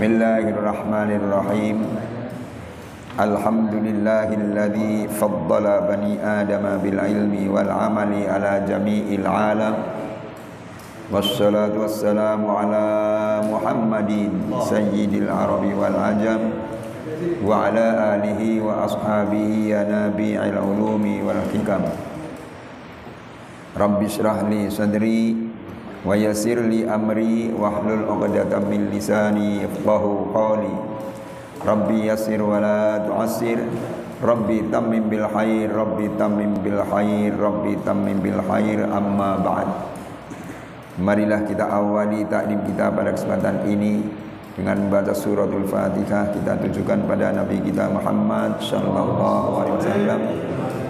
Bismillahirrahmanirrahim. Alhamdulillahilladzi faddala bani Adam bil ilmi wal amali ala jami'il alam. Wassalatu wassalamu ala Muhammadin sayyidil arabi wal ajam. Wa alihi wa ashabihi ya nabi'il ulumi wal hikam. Rabbi syrah li sadri wa yassir li amri wahlul 'uqdatam min lisani yafqahu qawli. Rabbi yassir wa la tu'assir. Rabbi tammim bil khair Rabbi tammim bil khair Rabbi tammim bil khair amma ba'd. Marilah kita awali taklim kita pada kesempatan ini dengan membaca suratul Fatihah. Kita tujukan pada Nabi kita Muhammad sallallahu alaihi wasallam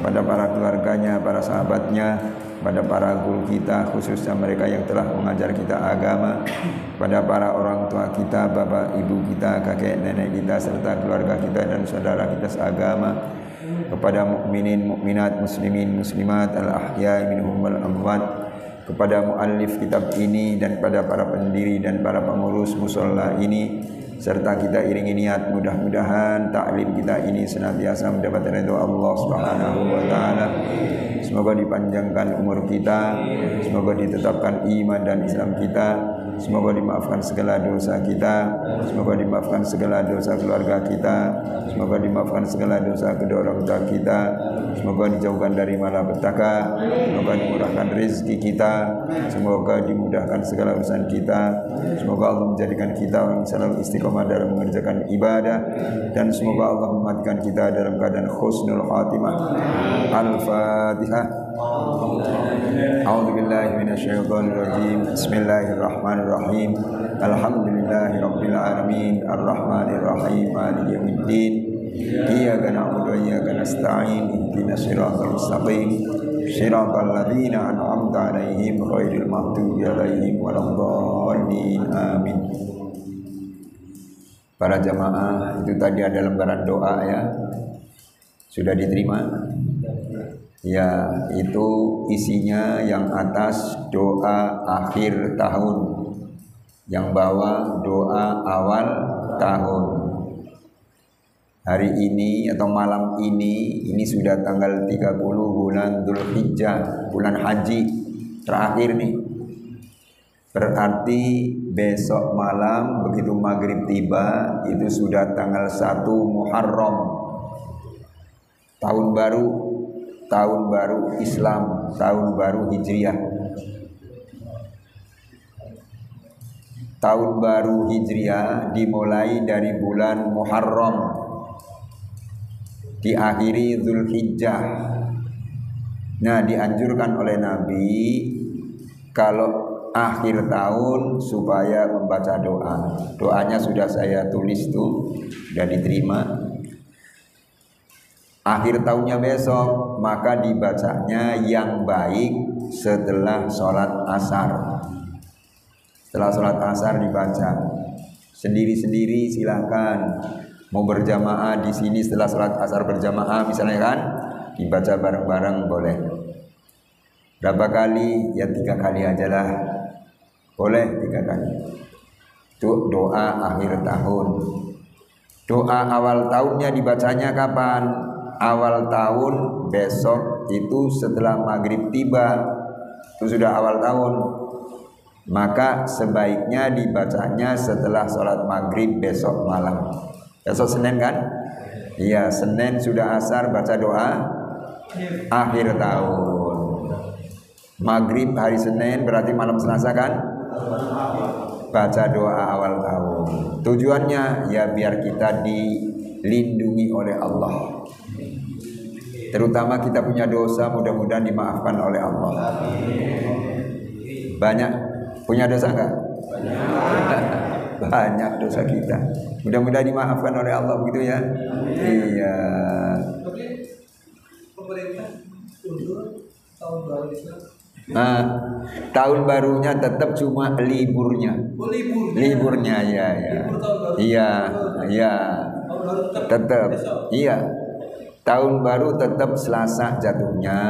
pada para keluarganya, para sahabatnya, pada para guru kita khususnya mereka yang telah mengajar kita agama pada para orang tua kita bapak ibu kita kakek nenek kita serta keluarga kita dan saudara kita seagama kepada mukminin mukminat muslimin muslimat al ahya minhum wal amwat kepada muallif kitab ini dan pada para pendiri dan para pengurus musola ini serta kita iringi niat mudah-mudahan taklim kita ini senantiasa mendapat ridho Allah Subhanahu wa taala. Semoga dipanjangkan umur kita, semoga ditetapkan iman dan Islam kita, semoga dimaafkan segala dosa kita, semoga dimaafkan segala dosa keluarga kita, semoga dimaafkan segala dosa kedua orang tua kita, semoga dijauhkan dari malapetaka, semoga dimurahkan rezeki kita, semoga dimudahkan segala urusan kita, semoga Allah menjadikan kita orang selalu istiqomah dalam mengerjakan ibadah. Dan semoga Allah mematikan kita dalam keadaan khusnul khatimah. Al-Fatihah. A'udzu billahi minasyaitonir rajim. Bismillahirrahmanirrahim. Alhamdulillahirabbil alamin. Arrahmanir rahim. Maliki yaumiddin. Iyyaka na'budu wa iyyaka nasta'in. Ihdinas siratal mustaqim. Siratal ladzina an'amta 'alaihim ghairil maghdubi 'alaihim waladdallin. Amin. Para jamaah itu tadi ada lembaran doa ya Sudah diterima Ya itu isinya yang atas doa akhir tahun. Yang bawah doa awal tahun. Hari ini atau malam ini Ini sudah tanggal 30 bulan Dhul Hijjah Bulan haji terakhir nih. Berarti besok malam begitu maghrib tiba itu sudah tanggal 1 Muharram. Tahun baru tahun baru Islam tahun baru Hijriah tahun baru Hijriah dimulai dari bulan Muharram diakhiri Zulhijjah nah dianjurkan oleh Nabi kalau akhir tahun supaya membaca doa. Doanya sudah saya tulis tuh, sudah diterima. Akhir tahunnya besok, maka dibacanya yang baik setelah sholat asar. Setelah sholat asar dibaca. Sendiri-sendiri silahkan. Mau berjamaah di sini setelah sholat asar berjamaah misalnya kan, dibaca bareng-bareng boleh. Berapa kali? Ya tiga kali aja lah boleh tiga kali. Itu doa akhir tahun. Doa awal tahunnya dibacanya kapan? Awal tahun besok itu setelah maghrib tiba. Itu sudah awal tahun. Maka sebaiknya dibacanya setelah sholat maghrib besok malam. Besok Senin kan? Iya, Senin sudah asar baca doa akhir tahun. Maghrib hari Senin berarti malam Selasa kan? baca doa awal tahun. Tujuannya ya biar kita dilindungi oleh Allah. Terutama kita punya dosa mudah-mudahan dimaafkan oleh Allah. Banyak punya dosa enggak? Banyak dosa kita. Mudah-mudahan dimaafkan oleh Allah begitu ya. Iya. Nah, tahun barunya tetap cuma liburnya. Oh, libur. Liburnya ya ya. Iya, iya. Tetap. Iya. Tahun baru tetap Selasa jatuhnya,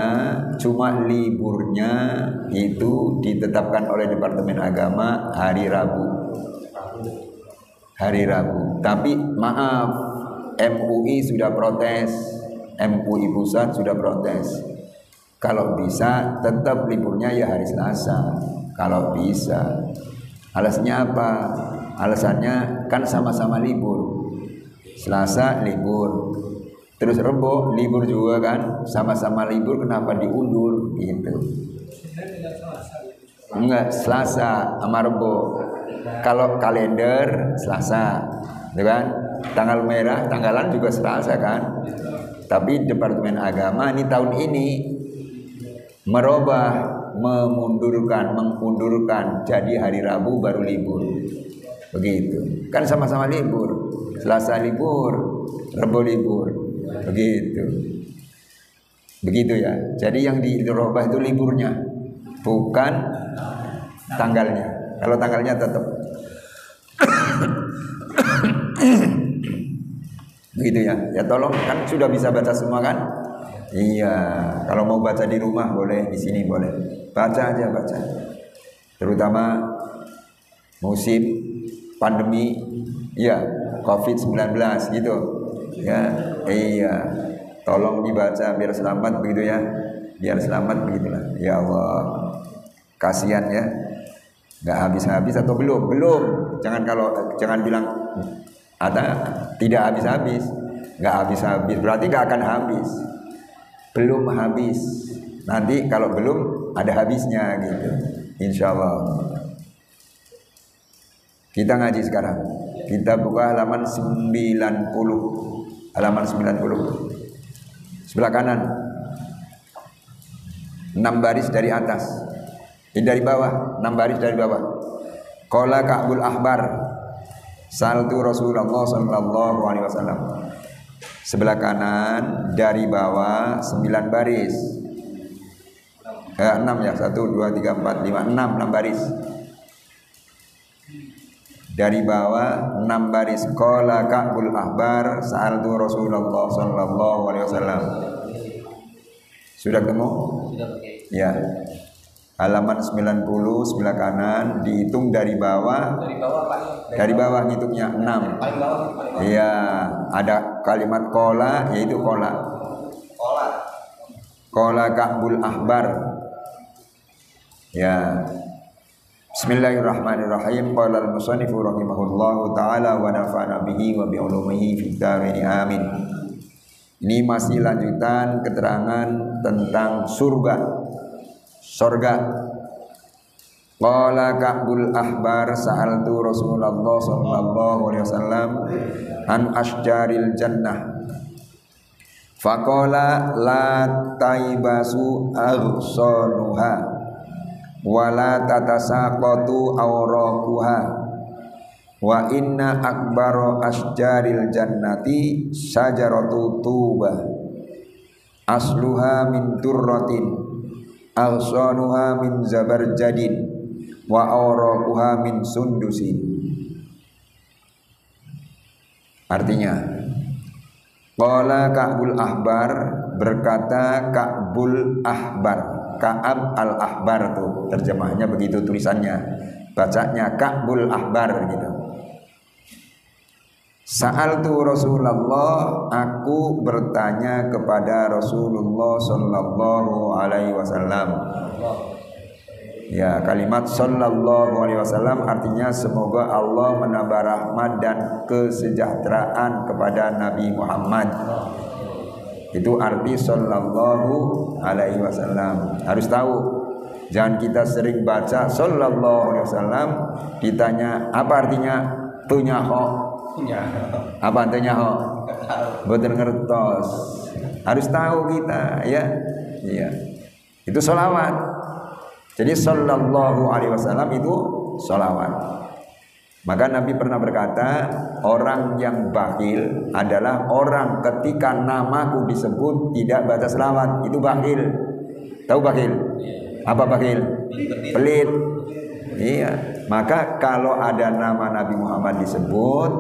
cuma liburnya itu ditetapkan oleh Departemen Agama hari Rabu. hari Rabu. Tapi maaf, MUI sudah protes, MUI pusat sudah protes. Kalau bisa tetap liburnya ya hari Selasa. Kalau bisa. Alasannya apa? Alasannya kan sama-sama libur. Selasa libur. Terus Rebo libur juga kan? Sama-sama libur kenapa diundur gitu. Enggak, Selasa sama Rebo. Kalau kalender Selasa, gitu kan? Tanggal merah, tanggalan juga Selasa kan? Tapi Departemen Agama ini tahun ini merubah, memundurkan, mengundurkan jadi hari Rabu baru libur. Begitu. Kan sama-sama libur. Selasa libur, Rabu libur. Begitu. Begitu ya. Jadi yang dirubah itu liburnya, bukan tanggalnya. Kalau tanggalnya tetap Begitu ya. Ya tolong kan sudah bisa baca semua kan? Iya, kalau mau baca di rumah boleh, di sini boleh. Baca aja baca. Terutama musim pandemi ya Covid-19 gitu. Ya, iya. Tolong dibaca biar selamat begitu ya. Biar selamat begitulah. Ya Allah. Kasihan ya. Gak habis-habis atau belum? Belum. Jangan kalau jangan bilang ada tidak habis-habis. Gak habis-habis berarti gak akan habis. Belum habis. Nanti kalau belum ada habisnya gitu. Insya Allah. Kita ngaji sekarang. Kita buka halaman 90. Halaman 90. Sebelah kanan. 6 baris dari atas. Ini dari bawah, 6 baris dari bawah. Qala Ka'bul Ahbar. Saltu Rasulullah sallallahu alaihi wasallam. Sebelah kanan dari bawah 9 baris. Eh, 6 ya, 1 2 3 4 5 6 6 baris dari bawah enam baris. Qala ka'bul ahbar sa'altu Rasulullah sallallahu alaihi wasallam. Sudah ketemu? Ya. Halaman 90 sebelah kanan dihitung dari bawah. Dari bawah Pak. Dari bawah. ngitungnya 6 iya. Ada kalimat kola yaitu kola kola kola ka'bul ahbar. Ya Bismillahirrahmanirrahim. Qala al-musannifu rahimahullahu taala wa nafa'ana bihi wa bi ulumihi fid Amin. Ini masih lanjutan keterangan tentang surga. Surga. Qala Ka'bul Ahbar sa'altu Rasulullah sallallahu alaihi wasallam an asjaril jannah. Faqala la taibasu aghsanuha wala tatasaqatu awraquha. Wa inna akbaro asjaril jannati syajaratu tuba. Asluha min turratin aghsanuha min zabarjadin wa awraquha min sundusin. Artinya Qala Ka'bul Ahbar berkata Ka'bul Ahbar Ka'ab al-Ahbar tuh terjemahnya begitu tulisannya. Bacanya Ka'bul Ahbar gitu. Sa'al tu Rasulullah aku bertanya kepada Rasulullah sallallahu alaihi wasallam. Ya kalimat sallallahu alaihi wasallam artinya semoga Allah menambah rahmat dan kesejahteraan kepada Nabi Muhammad itu arti sallallahu alaihi wasallam. Harus tahu. Jangan kita sering baca sallallahu alaihi wasallam ditanya apa artinya tunyaho. Apa tunyaho? Boten ngertos. Harus tahu kita ya. Iya. Itu solawat. Jadi sallallahu alaihi wasallam itu solawat. Maka Nabi pernah berkata, orang yang bakhil adalah orang ketika namaku disebut tidak baca selawat. Itu bakhil. Tahu bakhil? Apa bakhil? Pelit. Iya. Maka kalau ada nama Nabi Muhammad disebut,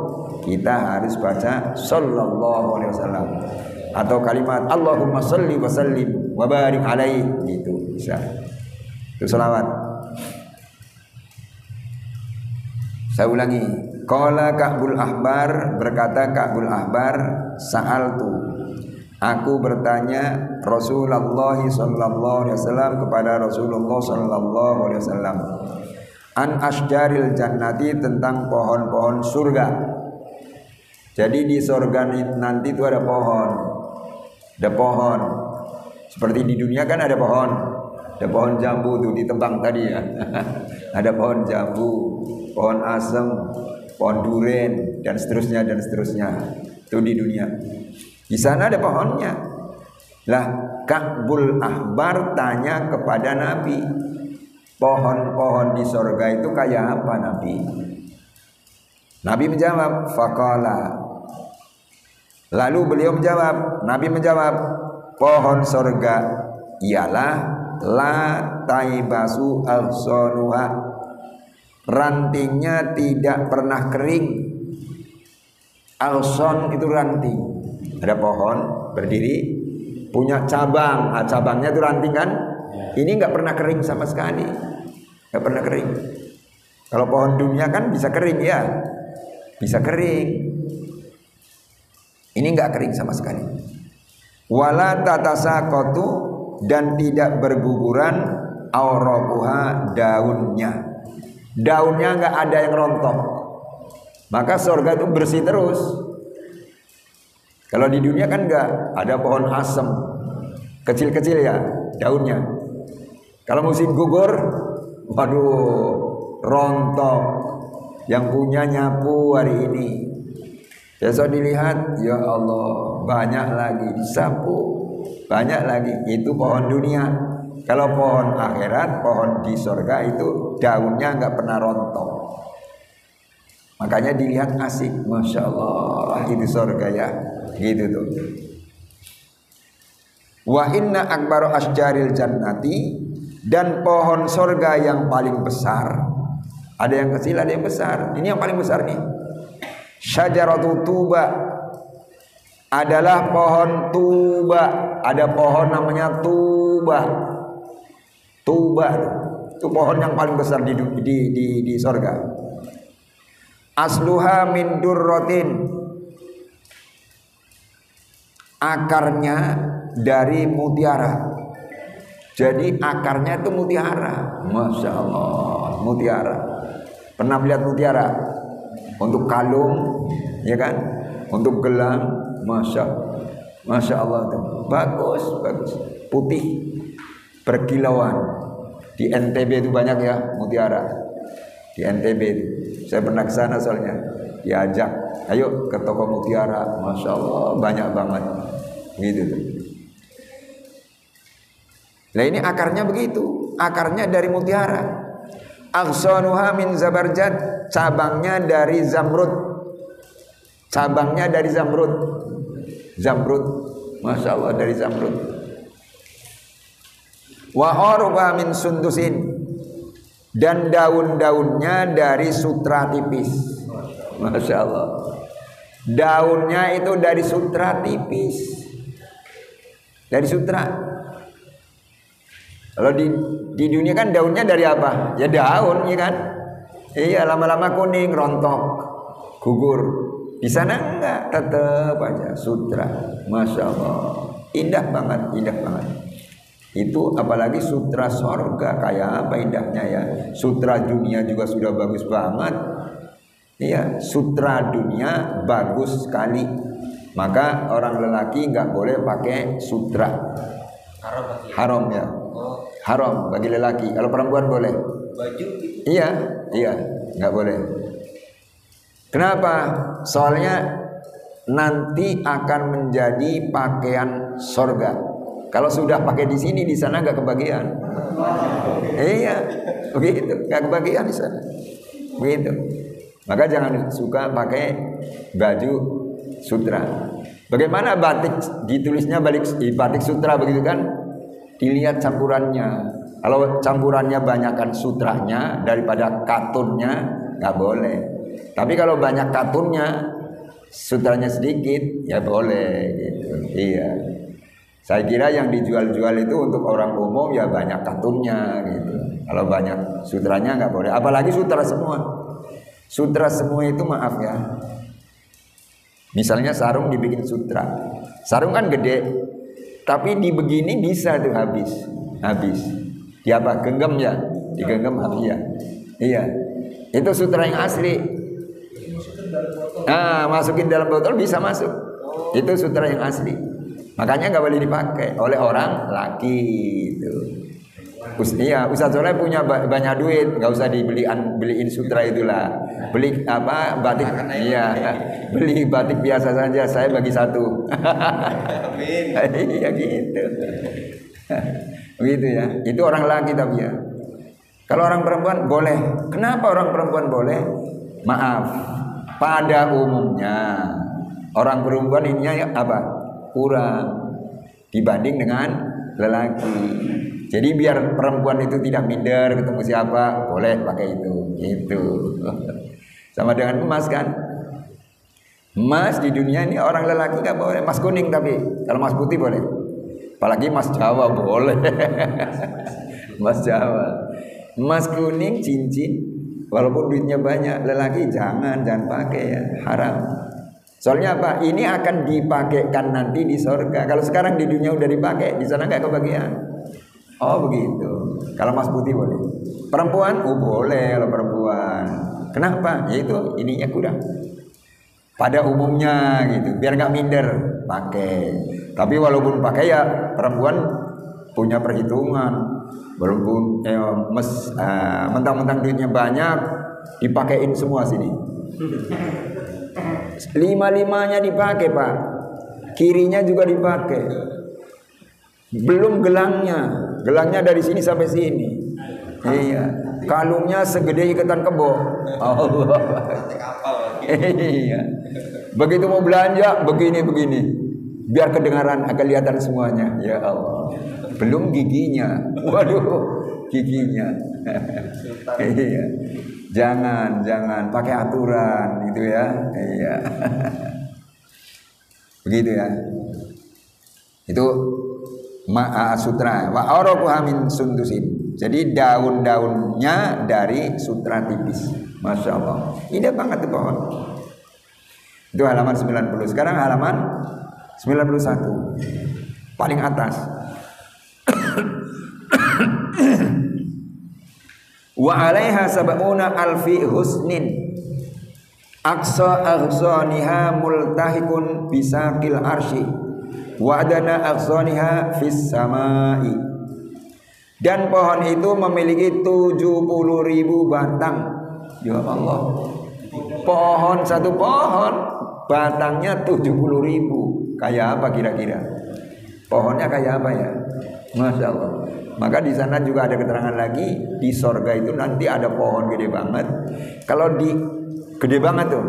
kita harus baca sallallahu alaihi wasallam atau kalimat Allahumma salli wa sallim wa barik alaihi gitu bisa. Itu selawat. Saya ulangi. Qala Ka'bul Ahbar berkata Ka'bul Ahbar sa'altu Aku bertanya Rasulullah sallallahu alaihi wasallam kepada Rasulullah sallallahu alaihi wasallam an asjaril jannati tentang pohon-pohon surga. Jadi di surga nanti itu ada pohon. Ada pohon. Seperti di dunia kan ada pohon. Ada pohon jambu tuh ditebang tadi ya. ada pohon jambu, pohon asem, pohon duren dan seterusnya dan seterusnya. Itu di dunia. Di sana ada pohonnya. Lah Ka'bul Ahbar tanya kepada Nabi, pohon-pohon di sorga itu kayak apa Nabi? Nabi menjawab, Fakala. Lalu beliau menjawab, Nabi menjawab, pohon sorga ialah la taibasu al rantingnya tidak pernah kering. Alson itu ranting. Ada pohon berdiri punya cabang. Nah, cabangnya itu ranting kan? Ini nggak pernah kering sama sekali. Nggak pernah kering. Kalau pohon dunia kan bisa kering ya. Bisa kering. Ini nggak kering sama sekali. Wala kotu dan tidak berguguran aurabuha daunnya daunnya nggak ada yang rontok maka surga itu bersih terus kalau di dunia kan enggak, ada pohon asem. Kecil-kecil ya daunnya. Kalau musim gugur, waduh, rontok. Yang punya nyapu hari ini. Besok dilihat, ya Allah, banyak lagi disapu. Banyak lagi, itu pohon dunia. Kalau pohon akhirat, pohon di surga itu daunnya enggak pernah rontok. Makanya dilihat asik, masya Allah, ini surga ya. Gitu tuh. Wa inna akbaru asjaril jannati dan pohon sorga yang paling besar. Ada yang kecil, ada yang besar. Ini yang paling besar nih. Syajaratu tuba adalah pohon tuba. Ada pohon namanya tuba. Tuba itu pohon yang paling besar di di di, di sorga. Asluha min durrotin akarnya dari mutiara. Jadi akarnya itu mutiara. Masya Allah, mutiara. Pernah melihat mutiara? Untuk kalung, ya kan? Untuk gelang, masya, masya Allah bagus, bagus, putih, berkilauan. Di NTB itu banyak ya mutiara. Di NTB itu. Saya pernah ke sana soalnya. Diajak ayo ke toko mutiara. Masya Allah banyak banget. Gitu tuh. Nah ini akarnya begitu. Akarnya dari mutiara. Aksonuha min zabarjad. Cabangnya dari zamrud. Cabangnya dari zamrud. Zamrud. Masya Allah dari zamrud wa min sundusin dan daun-daunnya dari sutra tipis Masya Allah. Daunnya itu dari sutra tipis. Dari sutra. Kalau di, di dunia kan daunnya dari apa? Ya daun, ya kan? Iya, lama-lama kuning, rontok, gugur. Di sana enggak, tetap aja sutra. Masya Allah. Indah banget, indah banget. Itu apalagi sutra sorga kayak apa indahnya ya. Sutra dunia juga sudah bagus banget. Iya, sutra dunia bagus sekali. Maka orang lelaki nggak boleh pakai sutra. Haram, Haram ya. Oh. Haram bagi lelaki. Kalau perempuan boleh. Baju. Iya, iya, nggak boleh. Kenapa? Soalnya nanti akan menjadi pakaian sorga. Kalau sudah pakai di sini, di sana nggak kebagian. iya, begitu, nggak kebagian di sana. Begitu. Maka jangan suka pakai baju sutra. Bagaimana batik ditulisnya balik batik sutra begitu kan? Dilihat campurannya. Kalau campurannya banyakkan sutranya daripada katunnya nggak boleh. Tapi kalau banyak katunnya sutranya sedikit ya boleh gitu. Iya. Saya kira yang dijual-jual itu untuk orang umum ya banyak katunnya gitu. Kalau banyak sutranya nggak boleh. Apalagi sutra semua. Sutra semua itu maaf ya. Misalnya sarung dibikin sutra. Sarung kan gede, tapi di begini bisa tuh habis. Habis. Di apa? Genggam ya? Digenggam habis ya. Iya. Itu sutra yang asli. Nah, masukin dalam botol bisa masuk. Itu sutra yang asli. Makanya nggak boleh dipakai oleh orang laki itu. Us, iya, Ustaz Soleh punya banyak duit, nggak usah dibeliin beliin sutra itulah. Beli apa batik? Iya, beli batik biasa saja. Saya bagi satu. Amin. Iya gitu. Begitu ya. Itu orang laki tapi ya. Kalau orang perempuan boleh. Kenapa orang perempuan boleh? Maaf. Pada umumnya orang perempuan ini apa? Kurang dibanding dengan lelaki. Jadi biar perempuan itu tidak minder ketemu siapa, boleh pakai itu. Gitu. Sama dengan emas kan? Emas di dunia ini orang lelaki nggak boleh. Emas kuning tapi kalau emas putih boleh. Apalagi emas Jawa boleh. emas Jawa. Emas kuning cincin walaupun duitnya banyak lelaki jangan jangan pakai ya haram. Soalnya apa? Ini akan dipakaikan nanti di sorga. Kalau sekarang di dunia udah dipakai, di sana nggak kebagian. Oh begitu. Kalau mas putih boleh. Perempuan? Oh boleh kalau perempuan. Kenapa? Ya itu ininya kuda. Pada umumnya gitu. Biar nggak minder pakai. Tapi walaupun pakai ya perempuan punya perhitungan. Walaupun eh, mes, uh, mentang-mentang duitnya banyak, dipakein semua sini. Lima-limanya dipakai pak. Kirinya juga dipakai. Belum gelangnya. Gelangnya dari sini sampai sini. Iya. Kalungnya segede ikatan kebo. Allah. Iya. Begitu mau belanja begini begini. Biar kedengaran akan kelihatan semuanya. Ya Allah. Belum giginya. Waduh, giginya. Iya. Jangan, jangan pakai aturan gitu ya. Iya. Begitu ya. Itu ma'a sutra wa araquha min sundusin. Jadi daun-daunnya dari sutra tipis. Masya Allah. Indah banget tuh pohon. Itu halaman 90. Sekarang halaman 91. Paling atas. Wa alaiha sab'una alfi husnin. Aksa aghsaniha multahikun bisakil arshi. Wa adana aghsaniha fis samai. Dan pohon itu memiliki 70 ribu batang. Ya Allah. Pohon satu pohon batangnya 70 ribu. Kayak apa kira-kira? Pohonnya kayak apa ya? Masya Allah maka di sana juga ada keterangan lagi di sorga itu nanti ada pohon gede banget. Kalau di gede banget tuh.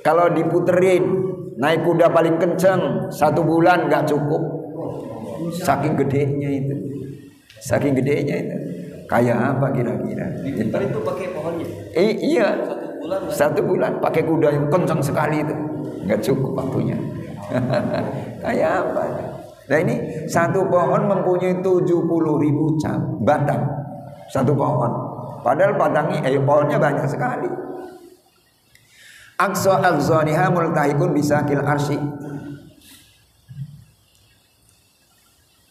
Kalau diputerin naik kuda paling kenceng satu bulan nggak cukup. Saking gedenya itu. Saking gedenya itu. Kayak apa kira-kira? Itu pakai pohonnya? Eh, iya. Satu bulan satu bulan pakai kuda yang kencang sekali itu. Nggak cukup waktunya. Kayak apa nah ini satu pohon mempunyai 70 ribu batang satu pohon padahal batangnya eh pohonnya banyak sekali Aqsa aghzaniha multahikun bisakil arsy.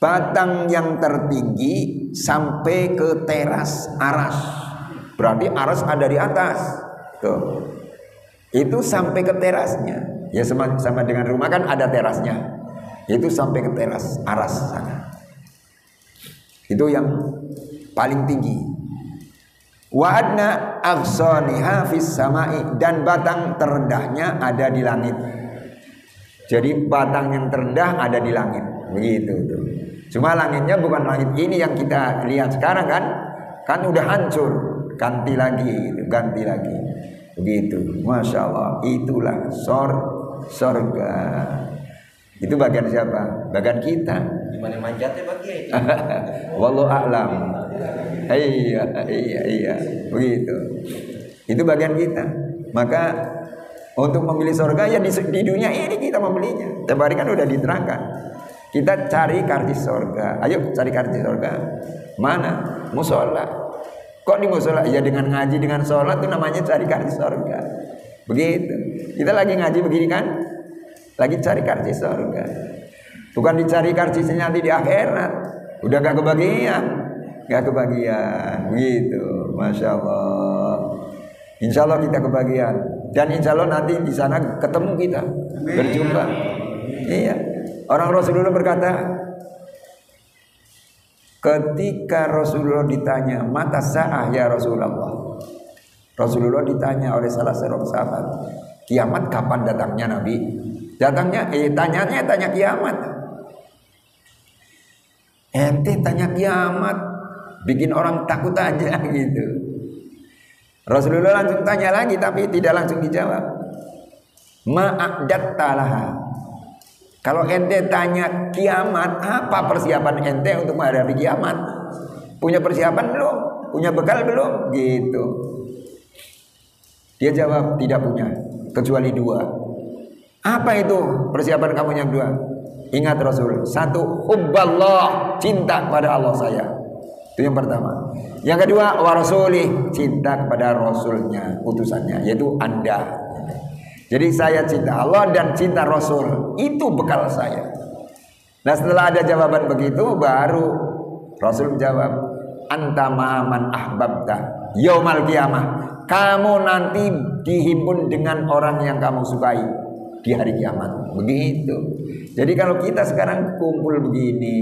Batang yang tertinggi sampai ke teras aras. Berarti aras ada di atas. Tuh. Itu sampai ke terasnya. Ya sama, sama dengan rumah kan ada terasnya. Itu sampai ke teras aras sana. Itu yang paling tinggi. Wa adna fis samai dan batang terendahnya ada di langit. Jadi batang yang terendah ada di langit. Begitu tuh. Cuma langitnya bukan langit ini yang kita lihat sekarang kan. Kan udah hancur. Ganti lagi, ganti lagi. Begitu. Masya Allah. Itulah sor sorga. Itu bagian siapa? Bagian kita. Gimana manjatnya bagian itu? Wallahu a'lam. Iya, iya, iya. Begitu. Itu bagian kita. Maka untuk memilih surga ya di, di dunia ini kita membelinya. Tebari kan udah diterangkan. Kita cari kartis surga. Ayo cari kartis surga. Mana? Musola. Kok di musola? Ya dengan ngaji dengan sholat itu namanya cari karcis surga. Begitu. Kita lagi ngaji begini kan? Lagi cari karcis surga. Bukan dicari karcisnya nanti di akhirat. Udah gak kebagian. Gak kebagian. Gitu. Masya Allah. Insya Allah kita kebagian. Dan insya Allah nanti di sana ketemu kita. Berjumpa. Iya. Orang Rasulullah berkata, Ketika Rasulullah ditanya, mata sa'ah ya Rasulullah. Rasulullah ditanya oleh salah seorang sahabat, kiamat kapan datangnya Nabi? Datangnya, eh tanyanya tanya kiamat. Ente tanya kiamat, bikin orang takut aja gitu. Rasulullah langsung tanya lagi tapi tidak langsung dijawab. Ma'adat. Kalau ente tanya kiamat, apa persiapan ente untuk menghadapi kiamat? Punya persiapan belum? Punya bekal belum? Gitu. Dia jawab tidak punya, kecuali dua. Apa itu persiapan kamu yang dua? Ingat Rasul, satu hubballah, cinta kepada Allah saya. Itu yang pertama. Yang kedua, wa cinta kepada rasulnya, utusannya, yaitu Anda. Jadi saya cinta Allah dan cinta Rasul. Itu bekal saya. Nah setelah ada jawaban begitu baru Rasul menjawab anta ma'aman ahbabta yaumal kiamah. Kamu nanti dihimpun dengan orang yang kamu sukai di hari kiamat. Begitu. Jadi kalau kita sekarang kumpul begini,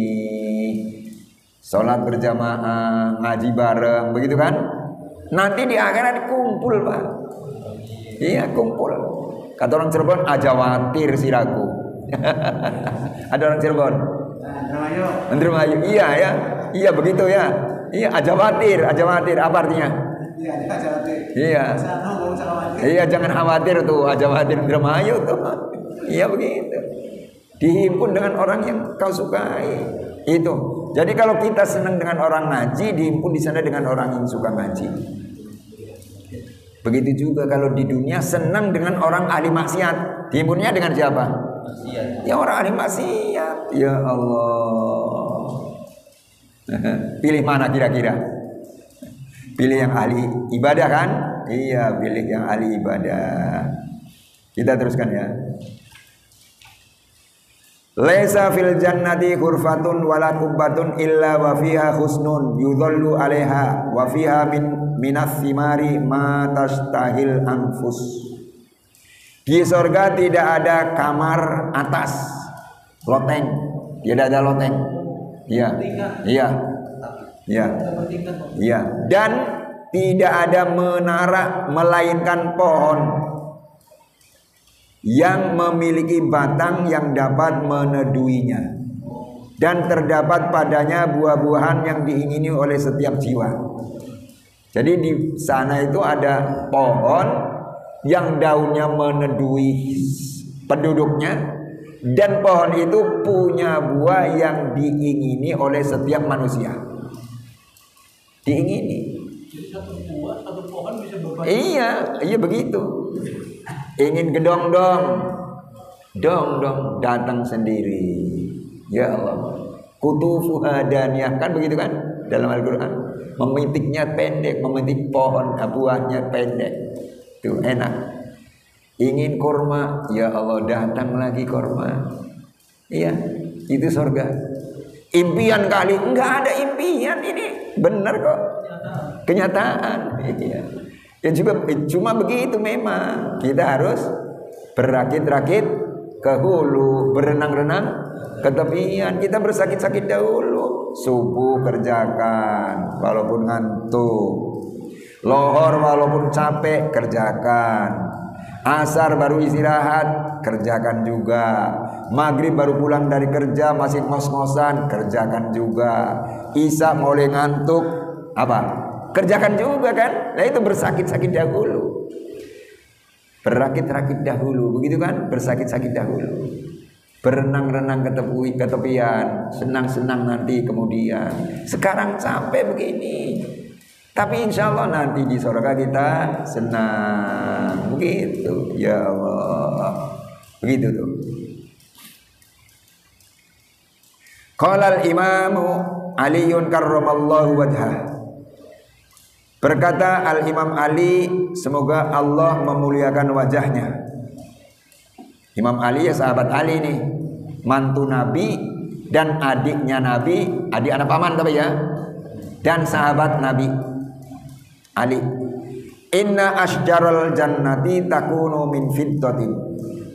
sholat berjamaah, ngaji bareng, begitu kan? Nanti di akhirat kumpul pak. Iya kumpul. Kata orang Cirebon, aja watir siraku. Ada orang Cirebon. Menteri Melayu. Iya ya. Iya begitu ya. Iya aja watir, aja watir. Apa artinya? Iya. Iya jangan khawatir tuh aja watir Menteri Melayu tuh. Iya begitu. Dihimpun dengan orang yang kau sukai. Itu. Jadi kalau kita senang dengan orang ngaji, dihimpun di sana dengan orang yang suka ngaji. Begitu juga kalau di dunia senang dengan orang ahli maksiat. Timurnya dengan siapa? Maksiat. Ya orang ahli maksiat. Ya Allah. Pilih mana kira-kira? Pilih yang ahli ibadah kan? Iya, pilih yang ahli ibadah. Kita teruskan ya. Laisa fil jannati ghurfatun wala kubbatun illa wa fiha husnun yudhallu 'alaiha wa fiha min minas simari ma tastahil anfus. Di surga tidak ada kamar atas loteng, tidak ada loteng. Iya. Iya. Iya. Iya. Dan tidak ada menara melainkan pohon yang memiliki batang yang dapat meneduinya dan terdapat padanya buah-buahan yang diingini oleh setiap jiwa. Jadi di sana itu ada pohon yang daunnya menedui penduduknya dan pohon itu punya buah yang diingini oleh setiap manusia. Diingini. Jadi satu buah, satu pohon bisa Iya, iya begitu. Ingin gedong dong. Dong dong. Datang sendiri. Ya Allah. Kutufu hadaniyah kan begitu kan? Dalam Al-Quran. Memitiknya pendek memitik pohon buahnya pendek. Itu enak. Ingin kurma? Ya Allah datang lagi kurma. Iya itu surga impian kali enggak ada impian ini benar kok kenyataan iya Ya juga cuma begitu memang. Kita harus berakit-rakit ke hulu, berenang-renang ke tepian. Kita bersakit-sakit dahulu. Subuh kerjakan walaupun ngantuk. Lohor walaupun capek kerjakan. Asar baru istirahat kerjakan juga. Maghrib baru pulang dari kerja masih ngos-ngosan kerjakan juga. Isa mulai ngantuk apa? Kerjakan juga kan? Nah itu bersakit-sakit dahulu. Berakit-rakit dahulu, begitu kan? Bersakit-sakit dahulu. Berenang-renang ke tepi, ke tepian, senang-senang nanti kemudian. Sekarang sampai begini. Tapi insya Allah nanti di surga kita senang. Begitu. Ya Allah. Begitu tuh. Qala al-imamu Aliun karramallahu wajhah Berkata Al Imam Ali, semoga Allah memuliakan wajahnya. Imam Ali ya sahabat Ali nih, mantu Nabi dan adiknya Nabi, adik anak paman tapi ya, dan sahabat Nabi Ali. Inna asjarul jannati takunu min fiddatin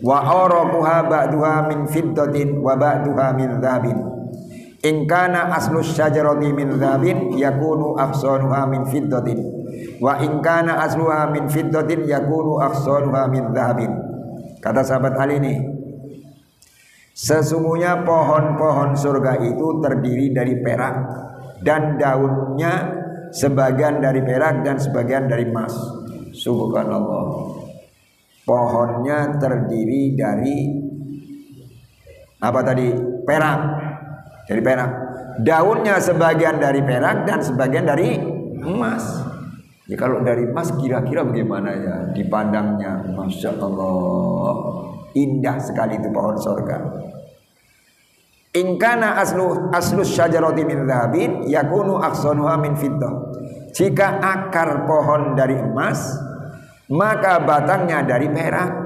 wa araquha ba'duha min fiddatin wa ba'duha min dhahabin In kana aslu syajarati min dzabin yakunu aqsanuha min fiddatin wa in kana asluha min fiddatin yakunu aqsanuha min dzahabin. Kata sahabat Ali ini Sesungguhnya pohon-pohon surga itu terdiri dari perak dan daunnya sebagian dari perak dan sebagian dari emas. Subhanallah. Pohonnya terdiri dari apa tadi? Perak dari perak. Daunnya sebagian dari perak dan sebagian dari emas. Ya kalau dari emas kira-kira bagaimana ya dipandangnya Masya Allah indah sekali itu pohon sorga Ingkana aslu aslu syajarati min dhahabin yakunu aksonuha min fiddah. Jika akar pohon dari emas, maka batangnya dari perak.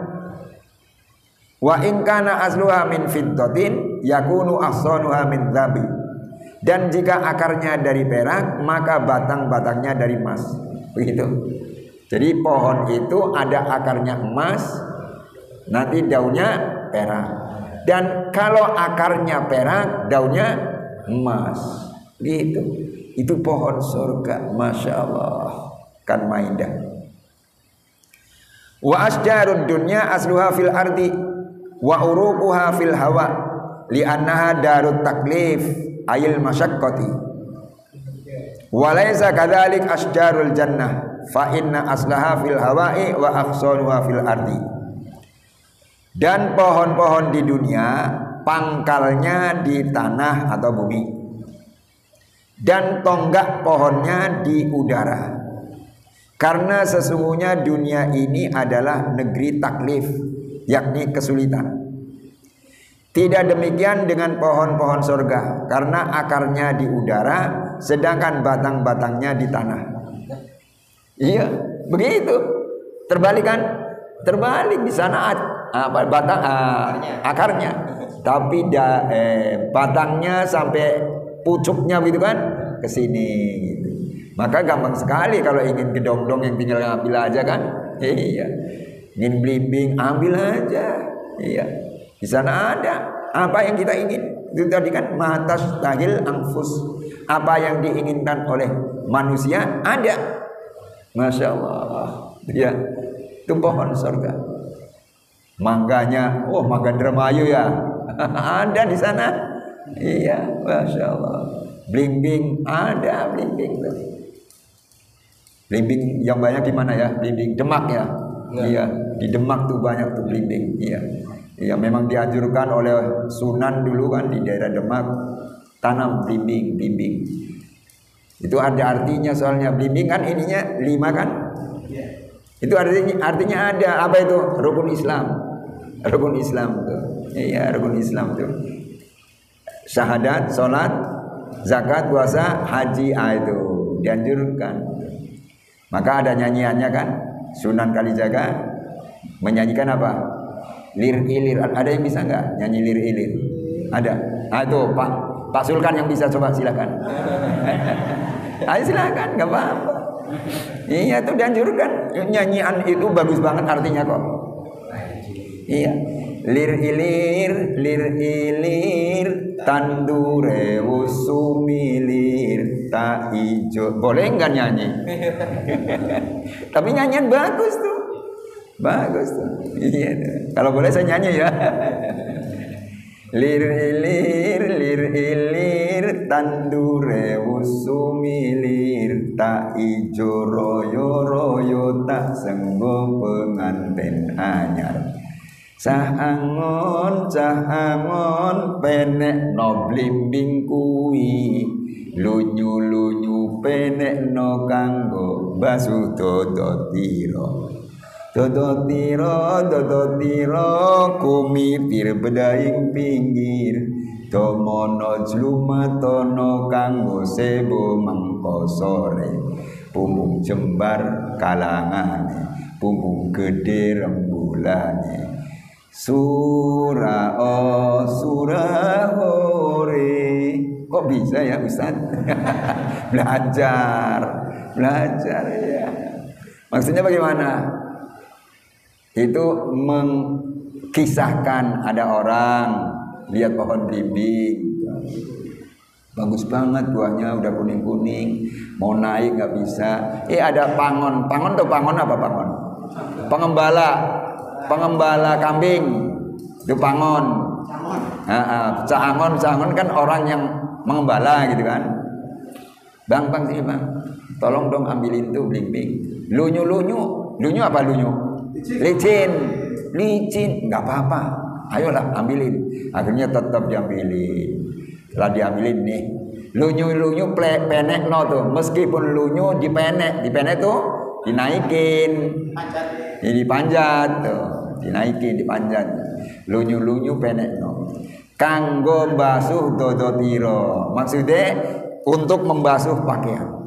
Wa ingkana asluha min fiddatin yakunu ahsanuha min dhabi. Dan jika akarnya dari perak, maka batang-batangnya dari emas. Begitu. Jadi pohon itu ada akarnya emas, nanti daunnya perak. Dan kalau akarnya perak, daunnya emas. Gitu. Itu pohon surga, masya Allah. Kan maindah. Wa asjarud dunya asluha fil ardi wa uruquha fil hawa li'annaha darut taklif ayil masyaqqati. Walaysa kadzalik asjarul jannah fa inna aslaha fil hawa'i wa aqsanuha fil ardi. Dan pohon-pohon di dunia pangkalnya di tanah atau bumi. Dan tonggak pohonnya di udara. Karena sesungguhnya dunia ini adalah negeri taklif yakni kesulitan tidak demikian dengan pohon-pohon surga karena akarnya di udara sedangkan batang-batangnya di tanah. Iya, begitu. Terbalik kan? Terbalik di sana apa batang uh, akarnya. Tapi da, eh, batangnya sampai pucuknya begitu kan ke sini gitu. Maka gampang sekali kalau ingin gedong-dong yang tinggal ambil aja kan? Iya. Ingin blimbing ambil aja. Iya. Di sana ada apa yang kita ingin. Itu tadi kan matas tahil angfus. Apa yang diinginkan oleh manusia ada. Masya Allah. Ya, itu pohon surga. Mangganya, oh mangga Dramayu ya. ada di sana. Iya, Masya Allah. Blimbing ada blimbing. Blimbing yang banyak di mana ya? Blimbing Demak ya. Ya. Iya, di Demak tuh banyak tuh blimbing. Iya. Ya memang dianjurkan oleh Sunan dulu kan di daerah Demak tanam blimbing, blimbing. Itu ada artinya soalnya blimbing kan ininya lima kan? Itu artinya artinya ada apa itu? Rukun Islam. Rukun Islam tuh. Iya, rukun Islam tuh. Syahadat, sholat, zakat, puasa, haji ah, itu dianjurkan. Maka ada nyanyiannya kan? Sunan Kalijaga menyanyikan apa? lir ilir. Ada yang bisa nggak nyanyi lir ilir? Ada. Ah itu pak pak Sulkan yang bisa coba silakan. Ayo silakan nggak apa-apa. Iya itu dianjurkan. Nyanyian itu bagus banget artinya kok. Iya lir ilir lir ilir tandure usumilir tak ijo boleh nggak nyanyi tapi nyanyian bagus tuh Bagus tuh. Iya. Kalau boleh saya nyanyi ya. lir ilir lir ilir tandure usumilir tak ijo royo royo tak senggo penganten anyar Sahangon sahangon penek no blimbing kuwi lunyu lunyu penek no kanggo basu toto tiro Dodo tiro, dodo tiro, kumitir bedaing pinggir. Tomono jlumatono kanggo sebo mangko sore. Pumbung jembar kalangan pumbung gede rembulan surah oh surah hore. Kok bisa ya Ustaz? Belajar belajar ya. Maksudnya bagaimana? Itu mengkisahkan ada orang lihat pohon belimbing bagus banget buahnya udah kuning kuning mau naik nggak bisa. Eh ada pangon. Pangon tuh pangon apa pangon? Pengembala pengembala kambing. Itu pangon Nah, cangon cangon kan orang yang mengembala gitu kan. Bang bang sini bang. Tolong dong ambilin tuh belimbing. Lunyu lunyu lunyu apa lunyu? Licin. Licin. Nggak apa-apa. Ayolah ambilin. Akhirnya tetap diambilin. Setelah diambilin nih lunyu-lunyu penek no tuh. Meskipun lunyu dipenek. Dipenek tuh dinaikin. Ini dipanjat tuh. Dinaikin dipanjat. Lunyu-lunyu penek no. Kanggo basuh dodo tiro maksudnya untuk membasuh pakaian.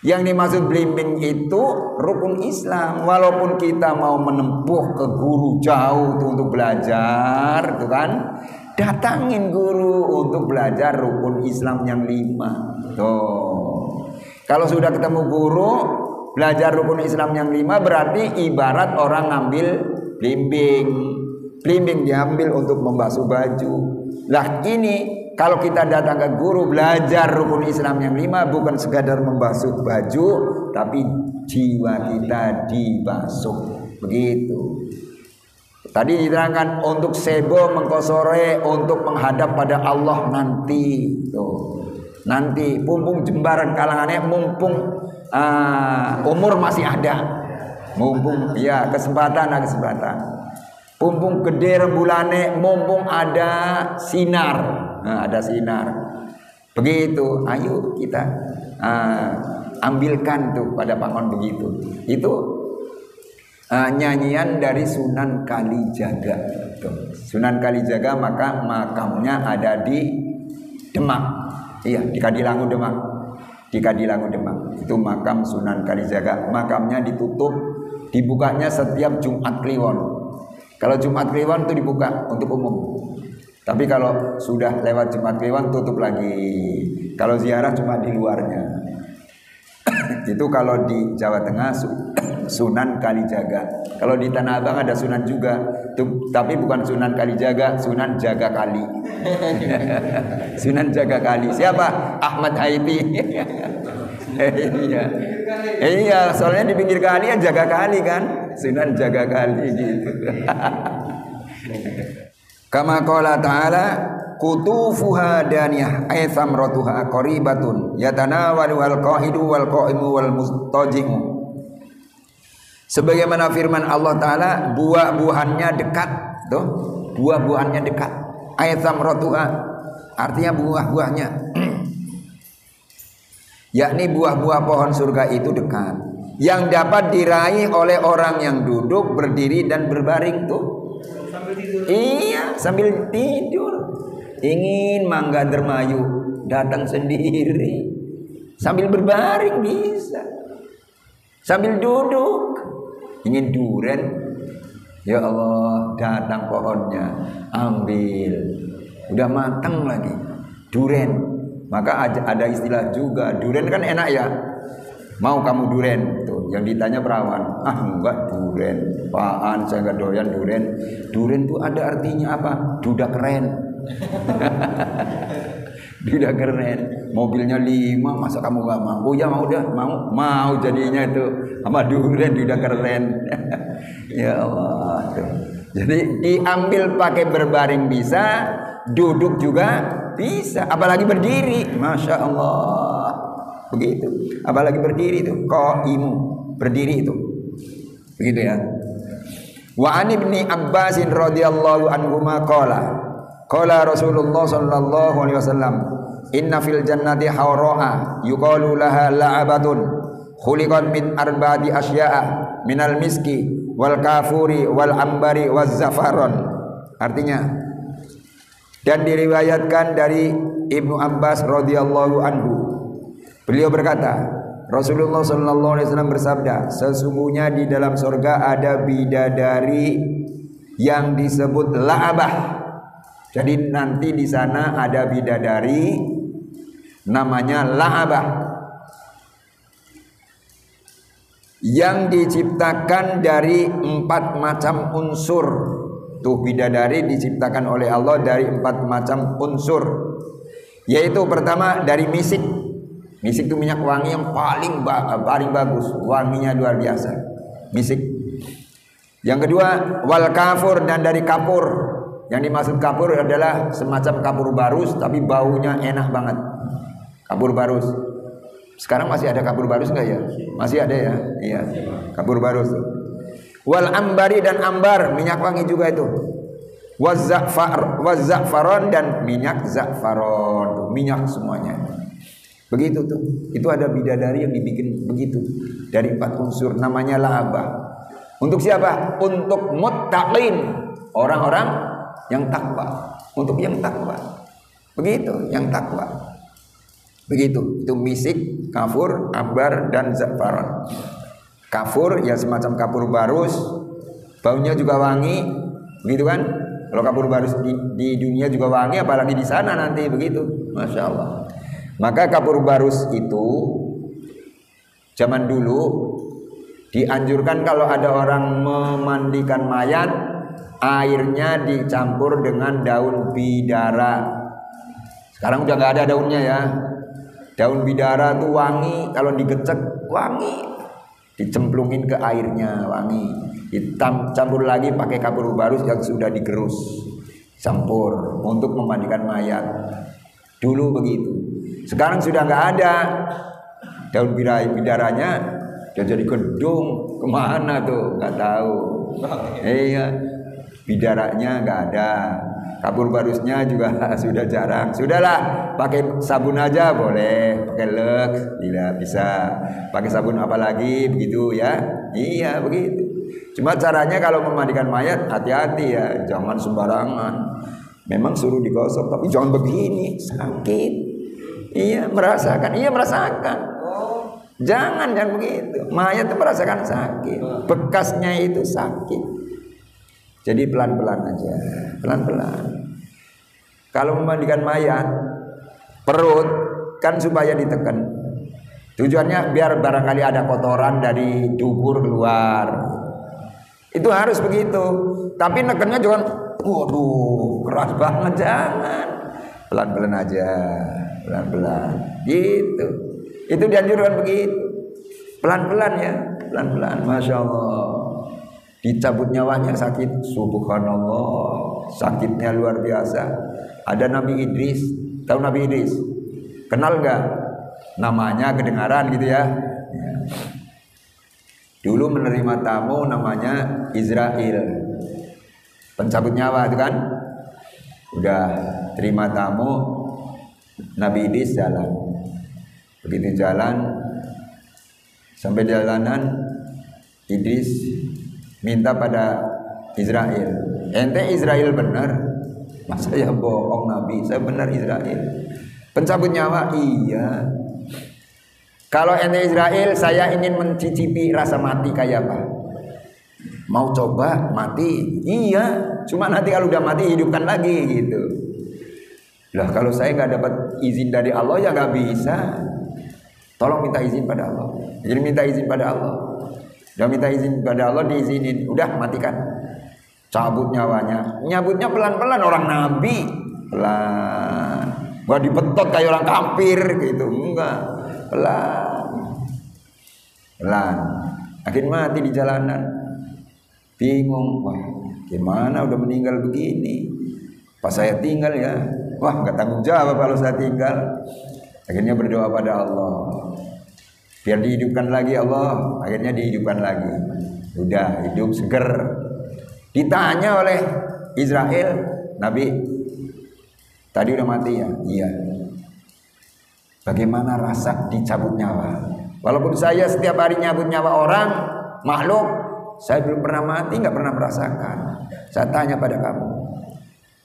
Yang dimaksud blimbing itu rukun Islam. Walaupun kita mau menempuh ke guru jauh tuh untuk belajar, itu kan. Datangin guru untuk belajar rukun Islam yang lima. Tuh. Kalau sudah ketemu guru, belajar rukun Islam yang lima berarti ibarat orang ngambil blimbing. Blimbing diambil untuk membasuh baju. Lah ini kalau kita datang ke guru belajar rukun Islam yang lima bukan sekadar membasuh baju, tapi jiwa kita dibasuh. Begitu. Tadi diterangkan untuk sebo mengkosore untuk menghadap pada Allah nanti. Tuh. Nanti pumpung jembaran kalangannya mumpung uh, umur masih ada. Mumpung ya kesempatan ada kesempatan. Pumpung gede rembulannya mumpung ada sinar. Nah, ada sinar. Begitu ayo kita uh, ambilkan tuh pada pangon begitu. Itu uh, nyanyian dari Sunan Kalijaga. Tuh. Sunan Kalijaga maka makamnya ada di Demak. Iya di Kadilangu Demak. Di Kadilangu Demak itu makam Sunan Kalijaga makamnya ditutup dibukanya setiap Jumat Kliwon kalau Jumat Kliwon itu dibuka untuk umum tapi kalau sudah lewat Jumat Kliwon tutup lagi. Kalau ziarah cuma di luarnya. itu kalau di Jawa Tengah Sunan Kalijaga. Kalau di Tanah Abang ada Sunan juga, tapi bukan Sunan Kalijaga, Sunan Jaga Kali. Sunan Jaga Kali. Siapa? Ahmad Haiti. iya. Iya, soalnya di pinggir kali ya jaga kali kan. Sunan Jaga Kali gitu. Kama qala ta'ala kutufuha daniyah ay thamratuha qaribatun yatanawalu al qa'idu wal qa'imu wal mustajimu Sebagaimana firman Allah taala buah-buahannya dekat tuh buah-buahannya dekat ay thamratuha artinya buah-buahnya yakni buah-buah pohon surga itu dekat yang dapat diraih oleh orang yang duduk berdiri dan berbaring tuh Iya, sambil tidur. Ingin mangga dermayu, datang sendiri. Sambil berbaring bisa. Sambil duduk. Ingin duren, ya Allah, datang pohonnya, ambil. Udah matang lagi. Duren. Maka ada istilah juga, duren kan enak ya. Mau kamu duren? Tuh, yang ditanya perawan. Ah, enggak duren. Paan, saya enggak doyan duren. Duren tuh ada artinya apa? Duda keren. Duda keren. Mobilnya lima, masa kamu enggak mau? Oh ya mau dah, mau. Mau jadinya itu sama duren duda keren. ya Allah. Jadi diambil pakai berbaring bisa, duduk juga bisa, apalagi berdiri. Masya Allah. Begitu. Apalagi berdiri itu qaimu, berdiri itu. Begitu ya. Wa an ibni Abbas radhiyallahu anhu qala qala Rasulullah sallallahu alaihi wasallam inna fil jannati hawra'a yuqalu laha la'abatun khuliqat min arba'ati asya'a minal miski wal kafuri wal ambari waz zafaron artinya dan diriwayatkan dari Ibnu Abbas radhiyallahu anhu Beliau berkata, Rasulullah Shallallahu Alaihi Wasallam bersabda, sesungguhnya di dalam surga ada bidadari yang disebut laabah. Jadi nanti di sana ada bidadari namanya laabah yang diciptakan dari empat macam unsur. Tuh bidadari diciptakan oleh Allah dari empat macam unsur. Yaitu pertama dari misik Misik itu minyak wangi yang paling ba paling bagus, wanginya luar biasa. Misik. Yang kedua, wal kafur dan dari kapur. Yang dimaksud kapur adalah semacam kapur barus tapi baunya enak banget. Kapur barus. Sekarang masih ada kapur barus enggak ya? Masih ada ya? Iya. Kapur barus. Wal ambari dan ambar, minyak wangi juga itu. Wazafar, wazafaron dan minyak zafaron, minyak semuanya. Begitu tuh. Itu ada bidadari yang dibikin begitu dari empat unsur namanya laba. Untuk siapa? Untuk muttaqin, orang-orang yang takwa. Untuk yang takwa. Begitu, yang takwa. Begitu. Itu misik, kafur, abar dan zafaran. Kafur ya semacam kapur barus, baunya juga wangi, begitu kan? Kalau kapur barus di, di dunia juga wangi, apalagi di sana nanti begitu, masya Allah. Maka kapur barus itu zaman dulu dianjurkan kalau ada orang memandikan mayat airnya dicampur dengan daun bidara. Sekarang udah nggak ada daunnya ya. Daun bidara tuh wangi, kalau digecek wangi. Dicemplungin ke airnya wangi. Hitam campur lagi pakai kapur barus yang sudah digerus. Campur untuk memandikan mayat. Dulu begitu. Sekarang sudah nggak ada daun bidara bidaranya sudah jadi gedung ke mana tuh nggak tahu. Iya bidaranya nggak ada. Kabur barusnya juga sudah jarang. Sudahlah, pakai sabun aja boleh, pakai lek tidak bisa. Pakai sabun apa lagi begitu ya? Iya begitu. Cuma caranya kalau memandikan mayat hati-hati ya, jangan sembarangan. Memang suruh digosok tapi jangan begini, sakit. Iya merasakan, iya merasakan. Jangan jangan begitu. Mayat itu merasakan sakit. Bekasnya itu sakit. Jadi pelan-pelan aja, pelan-pelan. Kalau memandikan mayat, perut kan supaya ditekan. Tujuannya biar barangkali ada kotoran dari dubur keluar. Itu harus begitu. Tapi nekennya jangan, waduh, keras banget jangan. Pelan-pelan aja pelan-pelan gitu itu dianjurkan begitu pelan-pelan ya pelan-pelan masya Allah dicabut nyawanya sakit. Subhanallah. Sakitnya luar biasa. Ada Nabi Idris. Tahu Nabi Idris? Kenal nggak? Namanya kedengaran gitu ya, dulu menerima tamu namanya Israel pencabut nyawa itu kan? Udah terima tamu Nabi Idris jalan. Begitu jalan sampai jalanan Idris minta pada Israel. Ente Israel benar. Masa ya bohong Nabi, saya benar Israel. Pencabut nyawa, iya. Kalau ente Israel, saya ingin mencicipi rasa mati kayak apa? Mau coba mati? Iya. Cuma nanti kalau udah mati hidupkan lagi gitu. Lah kalau saya nggak dapat izin dari Allah ya nggak bisa. Tolong minta izin pada Allah. Jadi minta izin pada Allah. Udah minta izin pada Allah diizinin. Udah matikan. Cabut nyawanya. Nyabutnya pelan-pelan orang nabi. Pelan. Gua dibetot kayak orang kafir gitu. Enggak. Pelan. Pelan. Akhirnya mati di jalanan. Bingung. Wah, gimana udah meninggal begini? Pas saya tinggal ya, Wah nggak tanggung jawab kalau saya tinggal. Akhirnya berdoa pada Allah. Biar dihidupkan lagi Allah. Akhirnya dihidupkan lagi. Udah hidup seger. Ditanya oleh Israel, Nabi, tadi udah mati ya? Iya. Bagaimana rasa dicabut nyawa? Walaupun saya setiap hari nyabut nyawa orang, makhluk, saya belum pernah mati, nggak pernah merasakan. Saya tanya pada kamu.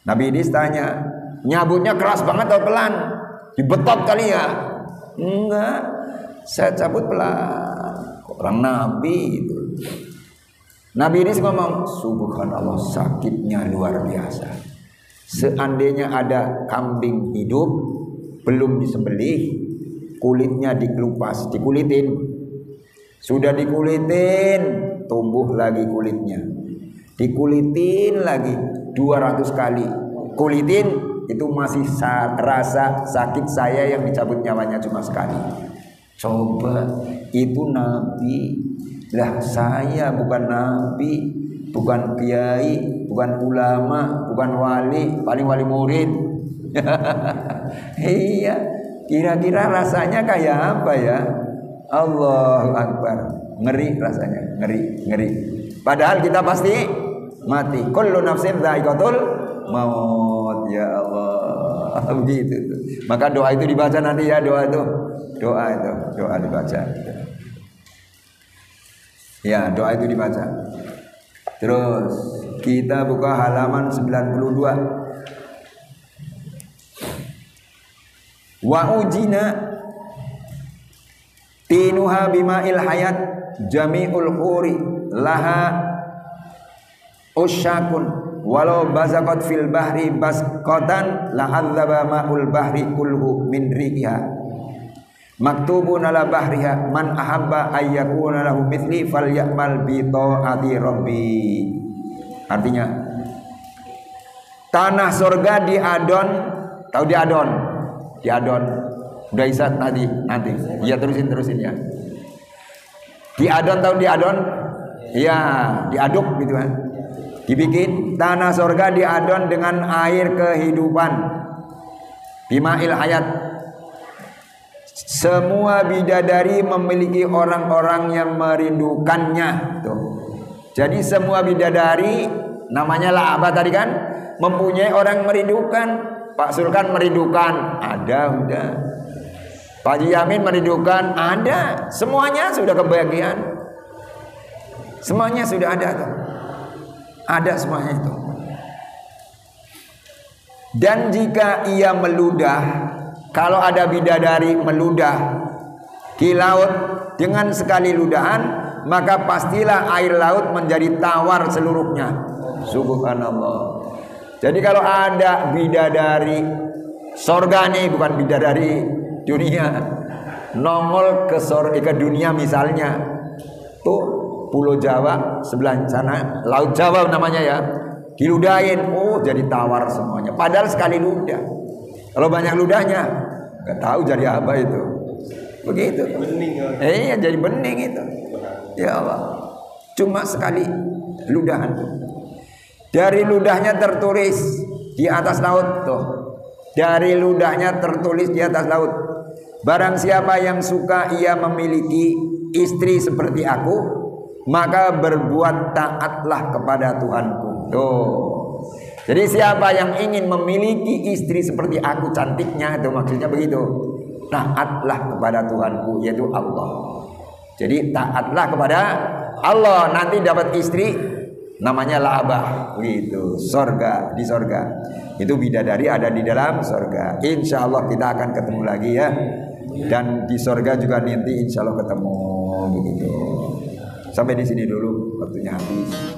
Nabi Idris tanya, Nyabutnya keras banget atau pelan? Dibetot kali ya? Enggak. Saya cabut pelan. Orang Nabi itu. Nabi ini ngomong, Subhanallah sakitnya luar biasa. Seandainya ada kambing hidup belum disembelih, kulitnya dikelupas, dikulitin. Sudah dikulitin, tumbuh lagi kulitnya. Dikulitin lagi 200 kali. Kulitin itu masih rasa sakit saya yang dicabut nyawanya cuma sekali. Coba itu nabi. Lah saya bukan nabi, bukan kiai, bukan ulama, bukan wali, paling wali murid. iya, kira-kira rasanya kayak apa ya? Allah Akbar. Ngeri rasanya, ngeri, ngeri. Padahal kita pasti mati. Kullu nafsin dha'iqatul maut. Ya Allah. Begitu Maka doa itu dibaca nanti ya, doa itu. Doa itu, doa dibaca. Ya, doa itu dibaca. Terus kita buka halaman 92. Wa ujina tinuha bima'il hayat jami'ul khuri laha usyakun walau bazaqat fil bahri basqatan lahadzaba ma'ul bahri kulhu min riha maktubun ala bahriha man ahabba ayyakuna lahu mithli falyamal bi taati rabbi. Artinya tanah surga di adon tahu di adon di adon udah isa tadi nanti. Ya terusin terusin ya. Di adon tahu di adon ya diaduk gitu kan. Dibikin tanah surga diadon dengan air kehidupan. Bimail hayat semua bidadari memiliki orang-orang yang merindukannya tuh jadi semua bidadari namanya lah apa tadi kan mempunyai orang merindukan Pak Sulkan merindukan, ada udah. Pak Yamin merindukan, ada. Semuanya sudah kebahagiaan. Semuanya sudah ada tuh. Ada semuanya itu. Dan jika ia meludah, kalau ada bidadari meludah di laut dengan sekali ludahan, maka pastilah air laut menjadi tawar seluruhnya. Subhanallah. Jadi kalau ada bidadari sorga nih bukan bidadari dunia. Nongol ke sorga ke dunia misalnya. Tuh Pulau Jawa sebelah sana Laut Jawa namanya ya. Diludahin oh jadi tawar semuanya. Padahal sekali ludah. Kalau banyak ludahnya nggak tahu jadi apa itu begitu bening eh jadi bening itu ya Allah cuma sekali ludahan dari ludahnya tertulis di atas laut tuh. Dari ludahnya tertulis di atas laut. Barang siapa yang suka ia memiliki istri seperti aku, maka berbuat taatlah kepada Tuhanku. Tuh. Jadi siapa yang ingin memiliki istri seperti aku cantiknya itu maksudnya begitu. Taatlah kepada Tuhanku yaitu Allah. Jadi taatlah kepada Allah. Nanti dapat istri namanya labah gitu sorga di sorga. Itu bidadari ada di dalam sorga. Insya Allah kita akan ketemu lagi ya. Dan di sorga juga nanti insya Allah ketemu begitu. Sampai di sini dulu waktunya habis